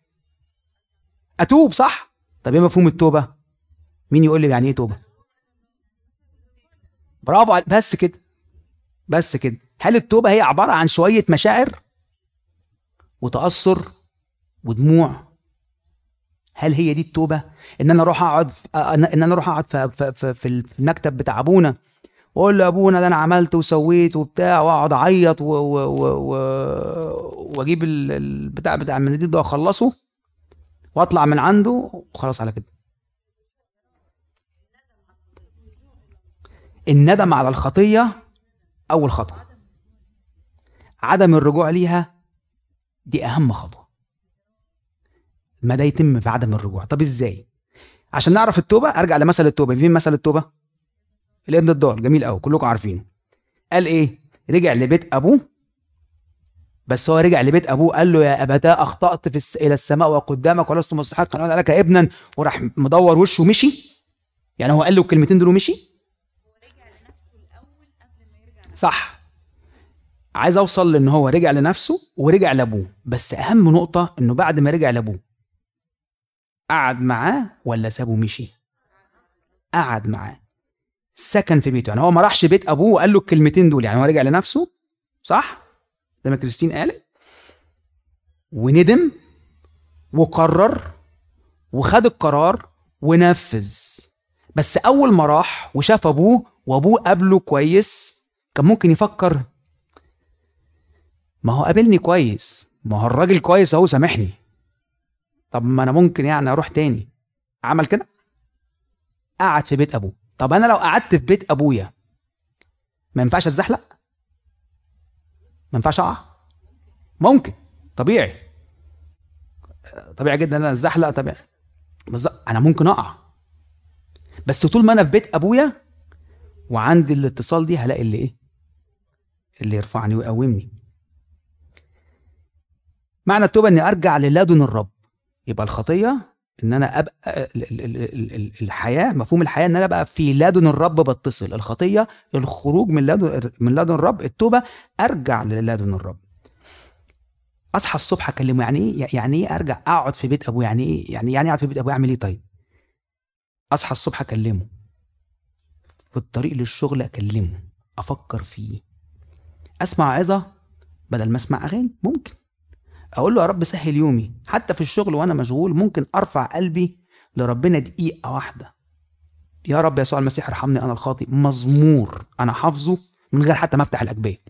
أتوب صح؟ طب إيه مفهوم التوبة؟ مين يقول لي يعني إيه توبة؟ برافو بس كده. بس كده. هل التوبة هي عبارة عن شوية مشاعر وتأثر ودموع؟ هل هي دي التوبة؟ إن أنا أروح أقعد إن أنا أروح أقعد في, في, في المكتب بتاع أبونا وأقول له أبونا ده أنا عملت وسويت وبتاع وأقعد أعيط وأجيب البتاع بتاع المناديل ده وأخلصه وأطلع من عنده وخلاص على كده. الندم على الخطية أول خطوة. عدم الرجوع ليها دي أهم خطوة. ما ده يتم في عدم الرجوع. طب إزاي؟ عشان نعرف التوبة أرجع لمثل التوبة. فين مثل التوبة؟ الابن الضال جميل قوي كلكم عارفينه. قال إيه؟ رجع لبيت أبوه. بس هو رجع لبيت أبوه. قال له يا أبتاه أخطأت في الس... إلى السماء وقدامك ولست مستحقا. ان لك ابنا وراح مدور وشه ومشي. يعني هو قال له الكلمتين دول ومشي؟ صح. عايز اوصل لأن هو رجع لنفسه ورجع لابوه. بس اهم نقطة انه بعد ما رجع لابوه قعد معاه ولا سابه مشي؟ قعد معاه. سكن في بيته. يعني هو ما راحش بيت ابوه وقال له الكلمتين دول. يعني هو رجع لنفسه؟ صح؟ زي ما كريستين قالت. وندم وقرر وخد القرار ونفذ. بس اول ما راح وشاف ابوه وابوه قابله كويس كان ممكن يفكر ما هو قابلني كويس ما هو الراجل كويس أهو سامحني. طب ما أنا ممكن يعني أروح تاني. عمل كده؟ قعد في بيت أبوه. طب أنا لو قعدت في بيت أبويا ما ينفعش أتزحلق؟ ما ينفعش أقع؟ ممكن طبيعي. طبيعي جدا إن أنا أتزحلق طبيعي. بس أنا ممكن أقع. بس طول ما أنا في بيت أبويا وعندي الاتصال دي هلاقي اللي إيه؟ اللي يرفعني ويقومني. معنى التوبة إني أرجع للدن الرب. يبقى الخطية إن أنا أبقى الحياة مفهوم الحياة إن أنا أبقى في لدن الرب بتصل. الخطية الخروج من لدن من لدن الرب التوبة أرجع للدن الرب. أصحى الصبح أكلمه يعني إيه؟ يعني إيه أرجع؟ أقعد في بيت ابويا يعني إيه؟ يعني يعني أقعد في بيت ابويا أعمل إيه طيب؟ أصحى الصبح أكلمه. في الطريق للشغل أكلمه أفكر فيه. أسمع عظة بدل ما أسمع أغاني ممكن. أقول له يا رب سهل يومي حتى في الشغل وأنا مشغول ممكن أرفع قلبي لربنا دقيقة واحدة. يا رب يسوع المسيح ارحمني أنا الخاطئ مزمور. أنا حافظه من غير حتى ما أفتح الاجبيه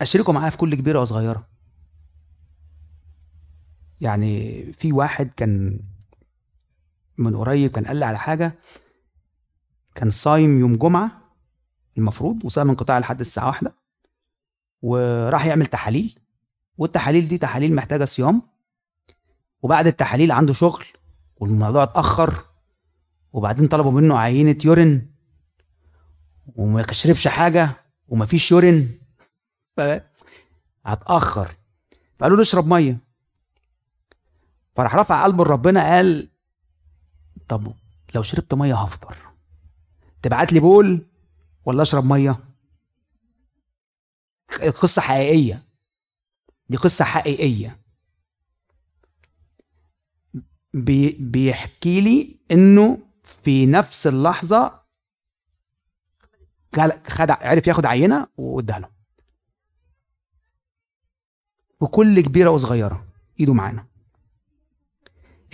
أشركه معايا في كل كبيرة وصغيرة. يعني في واحد كان من قريب كان قال لي على حاجة كان صايم يوم جمعة المفروض وصايم انقطاع لحد الساعة واحدة. وراح يعمل تحاليل والتحاليل دي تحاليل محتاجة صيام. وبعد التحاليل عنده شغل والموضوع اتأخر. وبعدين طلبوا منه عينة يورين. وما يشربش حاجة ومفيش يورين. هتاخر فقالوا له اشرب مية. فراح رفع قلبه لربنا قال طب لو شربت مية هفطر. تبعت لي بول ولا أشرب مية؟ قصة حقيقية. دي قصة حقيقية. بي بيحكي لي إنه في نفس اللحظة خد عرف ياخد عينة واداها له. وكل كبيرة وصغيرة. إيده معانا.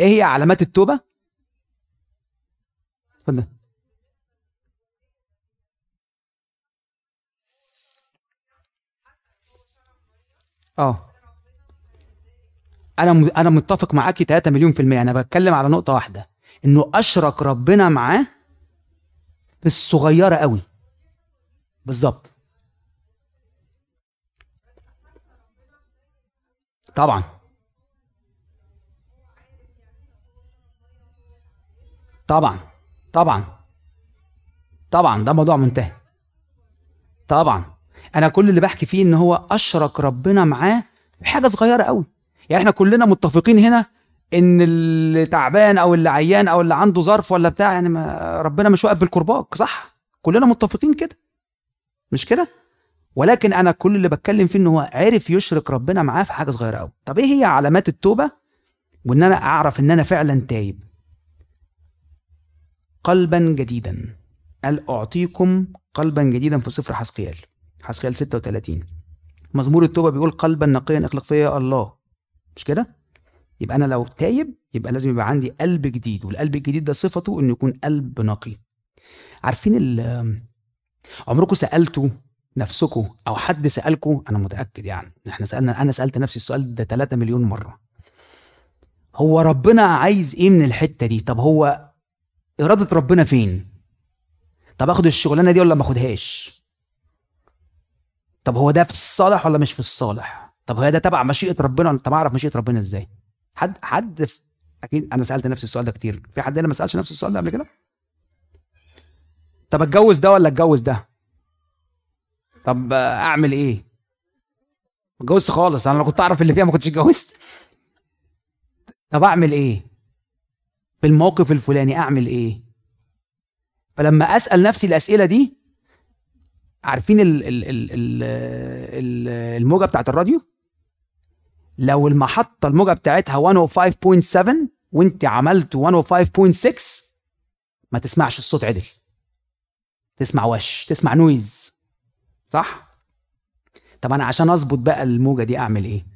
إيه هي علامات التوبة؟ اتفضل. آه. أنا أنا متفق معاكي 3 مليون في المية. أنا بتكلم على نقطة واحدة إنه أشرك ربنا معاه في الصغيرة قوي. بالظبط. طبعا. طبعا. طبعا. طبعا. ده موضوع منتهي. طبعا. أنا كل اللي بحكي فيه إن هو أشرك ربنا معاه في حاجة صغيرة قوي يعني إحنا كلنا متفقين هنا إن اللي تعبان أو اللي عيان أو اللي عنده ظرف ولا بتاع يعني ما ربنا مش واقف بالكرباج صح؟ كلنا متفقين كده. مش كده؟ ولكن أنا كل اللي بتكلم فيه إن هو عرف يشرك ربنا معاه في حاجة صغيرة قوي طب إيه هي علامات التوبة؟ وإن أنا أعرف إن أنا فعلا تايب. قلبا جديدا. قال أعطيكم قلبا جديدا في سفر حسقيال. حسقيال 36 مزمور التوبة بيقول قلبا نقيا اخلق فيا الله. مش كده؟ يبقى أنا لو تايب يبقى لازم يبقى عندي قلب جديد والقلب الجديد ده صفته إنه يكون قلب نقي. عارفين عمركم سألتوا نفسكم أو حد سألكم؟ أنا متأكد يعني. إحنا سألنا أنا سألت نفسي السؤال ده 3 مليون مرة. هو ربنا عايز إيه من الحتة دي؟ طب هو إرادة ربنا فين؟ طب آخد الشغلانة دي ولا ما آخدهاش؟ طب هو ده في الصالح ولا مش في الصالح؟ طب هو ده تبع مشيئة ربنا؟ طب أعرف مشيئة ربنا إزاي؟ حد حد في... أكيد أنا سألت نفسي السؤال ده كتير. في حد هنا ما سألش نفس السؤال ده قبل كده؟ طب أتجوز ده ولا أتجوز ده؟ طب أعمل إيه؟ ما اتجوزت خالص. أنا لو كنت أعرف اللي فيها ما كنتش اتجوزت. طب أعمل إيه؟ في الموقف الفلاني أعمل إيه؟ فلما أسأل نفسي الأسئلة دي عارفين ال ال ال ال الموجة بتاعت الراديو؟ لو المحطة الموجة بتاعتها 105.7 وانت عملت 105.6 ما تسمعش الصوت عدل. تسمع وش تسمع نويز صح؟ طب أنا عشان أظبط بقى الموجة دي أعمل إيه؟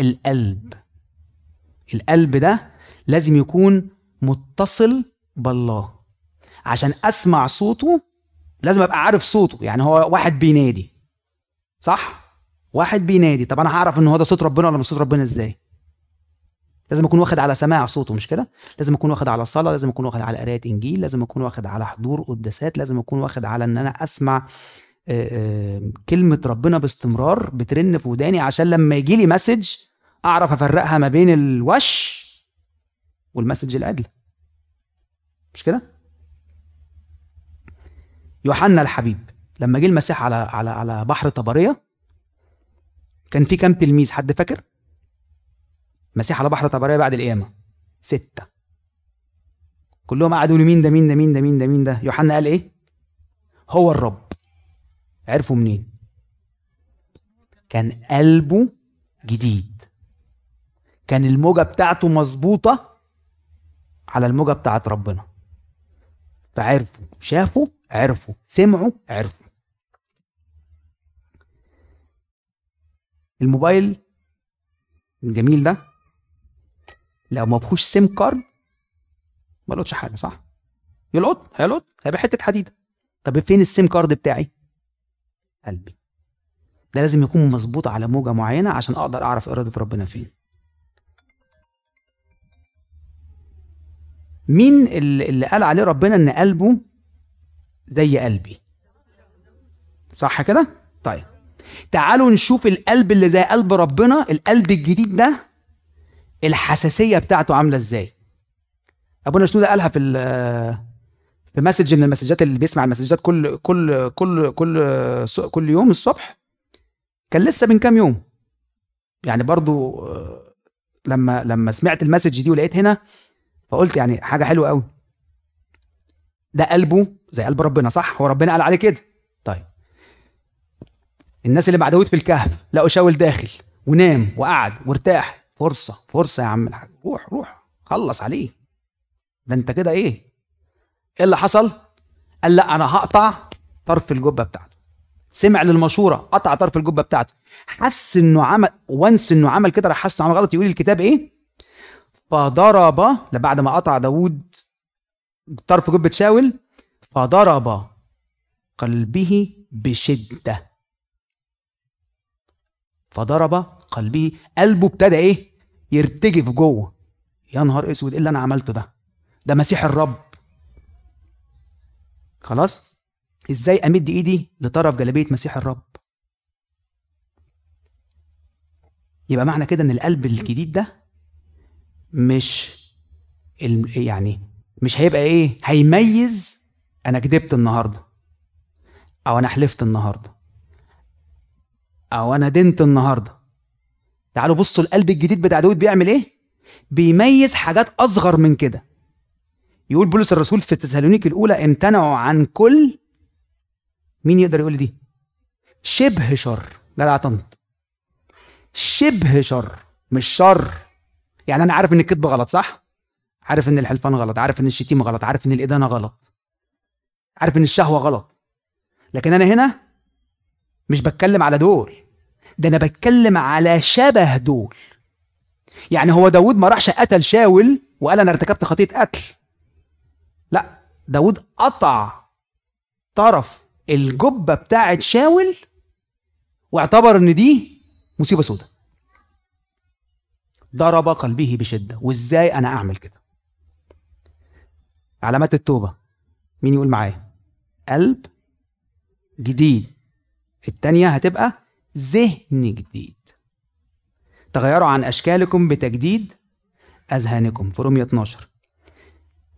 القلب. القلب ده لازم يكون متصل بالله. عشان أسمع صوته لازم أبقى عارف صوته. يعني هو واحد بينادي. صح؟ واحد بينادي. طب أنا هعرف إن هو ده صوت ربنا ولا مش صوت ربنا إزاي؟ لازم أكون واخد على سماع صوته مش كده؟ لازم أكون واخد على صلاة لازم أكون واخد على قراية إنجيل لازم أكون واخد على حضور قداسات لازم أكون واخد على إن أنا أسمع كلمة ربنا باستمرار بترن في وداني عشان لما يجي لي message أعرف أفرقها ما بين الوش وال message العدل. مش كده؟ يوحنا الحبيب لما جه المسيح على على على بحر طبرية كان في كام تلميذ؟ حد فاكر؟ مسيح على بحر طبرية بعد القيامة. ستة. كلهم قعدوا مين ده مين ده مين ده مين ده مين ده؟ يوحنا قال إيه؟ هو الرب. عرفوا منين؟ كان قلبه جديد. كان الموجة بتاعته مظبوطة على الموجة بتاعت ربنا. فعرفوا شافوا عرفوا سمعوا عرفوا. الموبايل الجميل ده لو ما فيهوش SIM card ما لقطش حاجة صح؟ يلقط هيلقط هيبقى حتة حديدة. طب فين ال SIM card بتاعي؟ قلبي. ده لازم يكون مظبوط على موجة معينة عشان أقدر أعرف إرادة ربنا فين. مين اللي قال عليه ربنا إن قلبه زي قلبي. صح كده؟ طيب. تعالوا نشوف القلب اللي زي قلب ربنا القلب الجديد ده الحساسية بتاعته عاملة إزاي؟ أبونا شنودة قالها في في مسج من المسجات اللي بيسمع المسجات كل كل كل كل كل يوم الصبح. كان لسه من كام يوم. يعني برضو لما لما سمعت المسج دي ولقيت هنا فقلت يعني حاجة حلوة قوي ده قلبه زي قلب ربنا صح؟ هو ربنا قال عليه كده. طيب. الناس اللي مع داود في الكهف لقوا شاول داخل ونام وقعد وارتاح. فرصة فرصة يا عم الحاج. روح روح. خلص عليه. ده انت كده إيه؟ إيه اللي حصل؟ قال لا أنا هقطع طرف الجبة بتاعته. سمع للمشورة قطع طرف الجبة بتاعته. حس إنه عمل وانس إنه عمل كده راح حس إنه عمل غلط يقول الكتاب إيه؟ فضرب بعد ما قطع داود طرف جبه شاول فضرب قلبه بشدة. فضرب قلبه. قلبه ابتدى إيه؟ يرتجف جوه. يا نهار أسود إيه اللي أنا عملته ده؟ ده مسيح الرب. خلاص؟ إزاي أمد إيدي لطرف جلابية مسيح الرب؟ يبقى معنى كده إن القلب الجديد ده مش يعني مش هيبقى إيه؟ هيميز أنا كدبت النهارده أو أنا حلفت النهارده أو أنا دنت النهارده. تعالوا بصوا القلب الجديد بتاع داود بيعمل إيه؟ بيميز حاجات أصغر من كده. يقول بولس الرسول في التسالونيك الأولى امتنعوا عن كل مين يقدر يقول دي؟ شبه شر. لا طنط شبه شر مش شر. يعني أنا عارف إن الكذب غلط صح؟ عارف إن الحلفان غلط عارف إن الشتيمة غلط عارف إن الإدانة غلط عارف إن الشهوة غلط. لكن أنا هنا مش بتكلم على دول ده أنا بتكلم على شبه دول. يعني هو داود ما راحش قتل شاول وقال أنا ارتكبت خطية قتل. لا داود قطع طرف الجبة بتاعه شاول واعتبر إن دي مصيبة سودة ضرب قلبه بشدة وإزاي أنا أعمل كده؟ علامات التوبة. مين يقول معايا؟ قلب جديد. التانية هتبقى ذهن جديد. تغيروا عن أشكالكم بتجديد أذهانكم. في رومية 12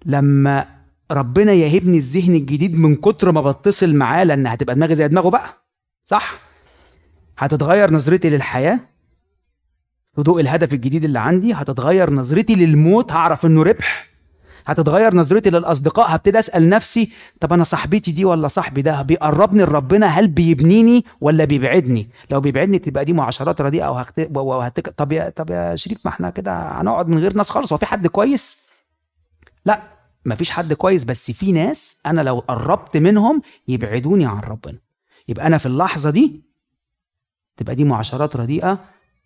لما ربنا يهبني الذهن الجديد من كتر ما بتصل معاه لأن هتبقى دماغي زي دماغه بقى. صح؟ هتتغير نظرتي للحياة. في الهدف الجديد اللي عندي. هتتغير نظرتي للموت. هعرف إنه ربح. هتتغير نظرتي للأصدقاء هبتدي أسأل نفسي طب أنا صاحبتي دي ولا صاحبي ده؟ بيقربني لربنا؟ هل بيبنيني ولا بيبعدني؟ لو بيبعدني تبقى دي معاشرات رديئة أو هكت... وهتك... طب يا طب يا شريف ما إحنا كده هنقعد من غير ناس خالص هو في حد كويس؟ لا مفيش حد كويس بس في ناس أنا لو قربت منهم يبعدوني عن ربنا. يبقى أنا في اللحظة دي تبقى دي معاشرات رديئة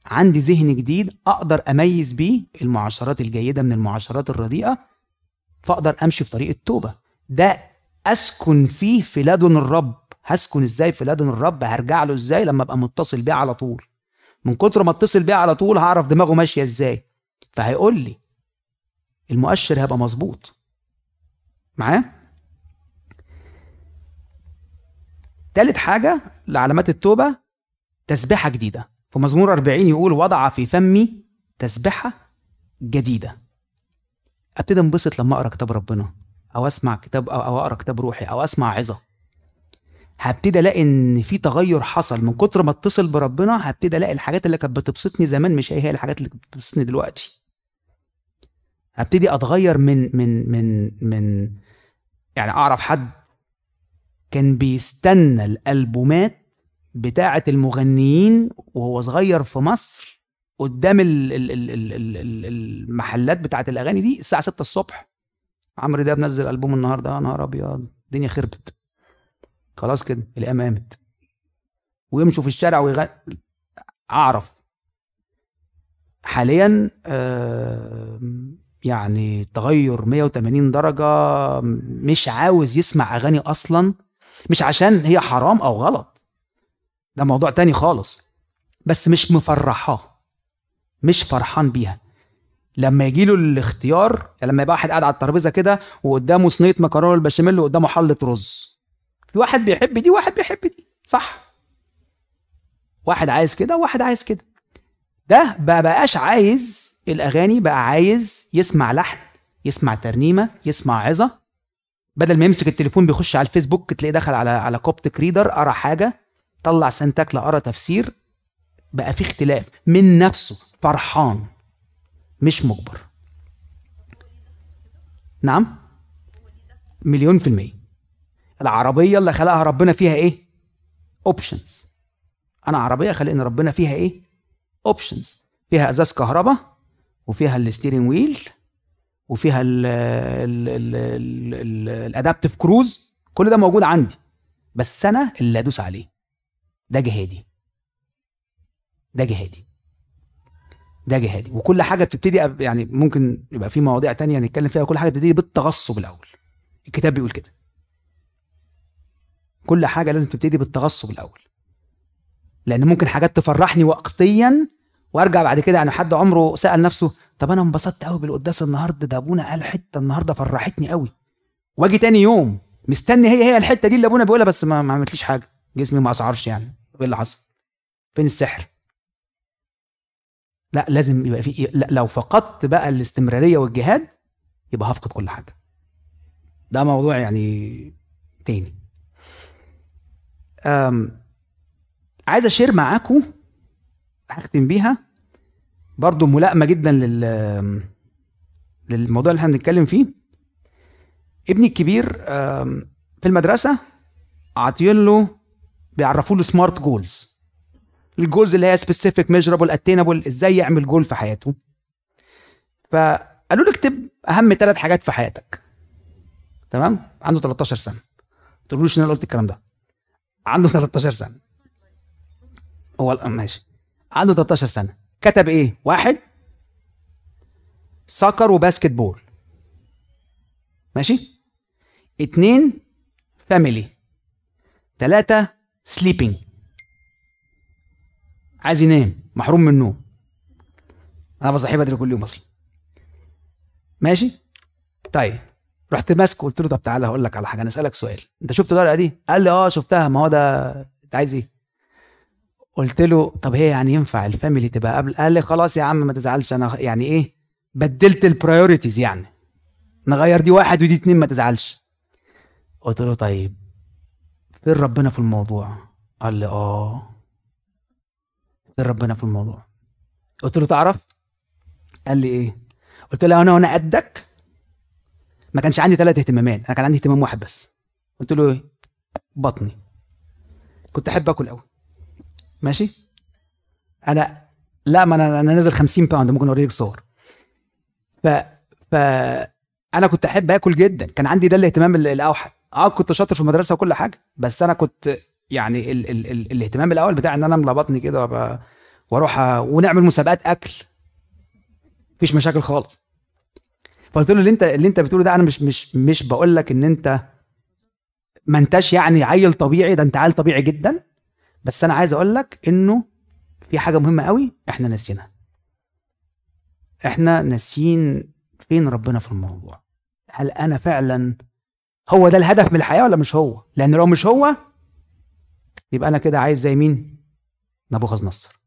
عندي ذهن جديد أقدر أميز بيه المعاشرات الجيدة من المعاشرات الرديئة. فاقدر امشي في طريق التوبة. ده اسكن فيه في لدن الرب. هسكن إزاي في لدن الرب؟ هرجع له إزاي لما ابقى متصل بيه على طول؟ من كتر ما اتصل بيه على طول هعرف دماغه ماشية إزاي. فهيقول لي المؤشر هيبقى مظبوط. معاه؟ تالت حاجة لعلامات التوبة تسبيحة جديدة. في مزمور 40 يقول وضع في فمي تسبحه جديدة. أبتدي أنبسط لما أقرأ كتاب ربنا أو أسمع كتاب أو أقرأ كتاب روحي أو أسمع عظة. هبتدي ألاقي إن في تغير حصل من كتر ما اتصل بربنا هبتدي ألاقي الحاجات اللي كانت بتبسطني زمان مش هي هي الحاجات اللي بتبسطني دلوقتي. هبتدي أتغير من من من من يعني أعرف حد كان بيستنى الألبومات بتاعة المغنيين وهو صغير في مصر قدام ال ال ال ال ال ال المحلات بتاعه الأغاني دي الساعة 6 الصبح. عمرو ده بنزل ألبوم النهارده يا نهار أبيض الدنيا خربت. خلاص كده الأيام قامت. ويمشوا في الشارع ويغ... أعرف. حاليا آه يعني تغير 180 درجة مش عاوز يسمع أغاني أصلا مش عشان هي حرام أو غلط. ده موضوع تاني خالص. بس مش مفرحاه مش فرحان بيها. لما يجي له الاختيار يعني لما يبقى واحد قاعد على الترابيزة كده وقدامه صينية مكرونة بالبشاميل وقدامه حلة رز. في واحد بيحب دي وواحد بيحب دي. صح. واحد عايز كده وواحد عايز كده. ده بقى بقاش عايز الأغاني بقى عايز يسمع لحن يسمع ترنيمة يسمع عظة. بدل ما يمسك التليفون بيخش على الفيسبوك تلاقيه دخل على على كوبتك ريدر قرأ حاجة طلع سنتكلا قرأ تفسير بقى في اختلاف. من نفسه فرحان مش مجبر. نعم؟ مليون في المية. العربية اللي خلقها ربنا فيها إيه؟ options أنا عربية خلقني ربنا فيها إيه؟ options فيها أزاز كهرباء وفيها ال steering wheel وفيها ال adaptive cruise كل ده موجود عندي بس أنا اللي أدوس عليه. ده جهادي. ده جهادي. ده جهادي. وكل حاجة بتبتدي يعني ممكن يبقى في مواضيع تانية نتكلم فيها كل حاجة بتبتدي بالتغصب الأول. الكتاب بيقول كده. كل حاجة لازم تبتدي بالتغصب الأول. لأن ممكن حاجات تفرحني وقتيا وأرجع بعد كده يعني حد عمره سأل نفسه طب أنا انبسطت قوي بالقداس النهارده ده أبونا قال حتة النهارده فرحتني قوي وأجي تاني يوم مستني هي هي الحتة دي اللي أبونا بيقولها بس ما, ما عملتليش حاجة. جسمي ما أسعرش يعني. إيه اللي حصل؟ فين السحر؟ لا لازم يبقى في لا لو فقدت بقى الاستمرارية والجهاد يبقى هفقد كل حاجة. ده موضوع يعني تاني. أم عايز أشير معاكم هختم بيها. برضو ملائمة جدا لل للموضوع اللي إحنا بنتكلم فيه. ابني الكبير في المدرسة عاطيين له بيعرفوا له smart goals ال goals اللي هي specific measurable attainable إزاي يعمل جول في حياته. فقالوا له اكتب أهم ثلاث حاجات في حياتك. تمام؟ عنده 13 سنة. تقولوش ان أنا قلت الكلام ده؟ عنده 13 سنة. هو ماشي. عنده 13 سنة. كتب إيه؟ واحد. soccer و basketball ماشي؟ اتنين family تلاتة sleeping عايز ينام محروم من النوم. أنا بصحيه بدري كل يوم أصلا. ماشي؟ طيب رحت ماسكه قلت له طب تعالى هقول لك على حاجة أنا أسألك سؤال. أنت شفت الورقة دي؟ قال لي آه شفتها. ما هو ده أنت عايز إيه؟ قلت له طب هي يعني ينفع ال family تبقى قبل؟ قال لي خلاص يا عم ما تزعلش. أنا يعني إيه؟ بدلت البرايورتيز يعني. نغير دي واحد ودي اتنين ما تزعلش. قلت له طيب فين ربنا في الموضوع؟ قال لي آه. فين ربنا في الموضوع. قلت له تعرف؟ قال لي إيه؟ قلت له أنا وأنا قدك ما كانش عندي ثلاث اهتمامات أنا كان عندي اهتمام واحد بس. قلت له إيه؟ بطني. كنت أحب آكل قوي ماشي؟ أنا لا ما أنا أنا نازل 50 باوند ممكن اوريك صور. ف ف أنا كنت أحب آكل جدا. كان عندي ده الاهتمام الأوحد. آه كنت شاطر في المدرسة وكل حاجة بس أنا كنت يعني ال ال ال الاهتمام الأول بتاع إن أنا املى بطني كده وأروح ونعمل مسابقات أكل. مفيش مشاكل خالص. فقلت له اللي أنت اللي أنت بتقوله ده أنا مش مش مش بقول لك إن أنت ما أنتش يعني عيل طبيعي ده أنت عيل طبيعي جدا. بس أنا عايز أقول لك إنه في حاجة مهمة قوي إحنا ناسينها إحنا ناسيين فين ربنا في الموضوع؟ هل أنا فعلا هو ده الهدف من الحياة ولا مش هو؟ لأن لو مش هو يبقى أنا كده عايز زي مين؟ نبوخذ نصر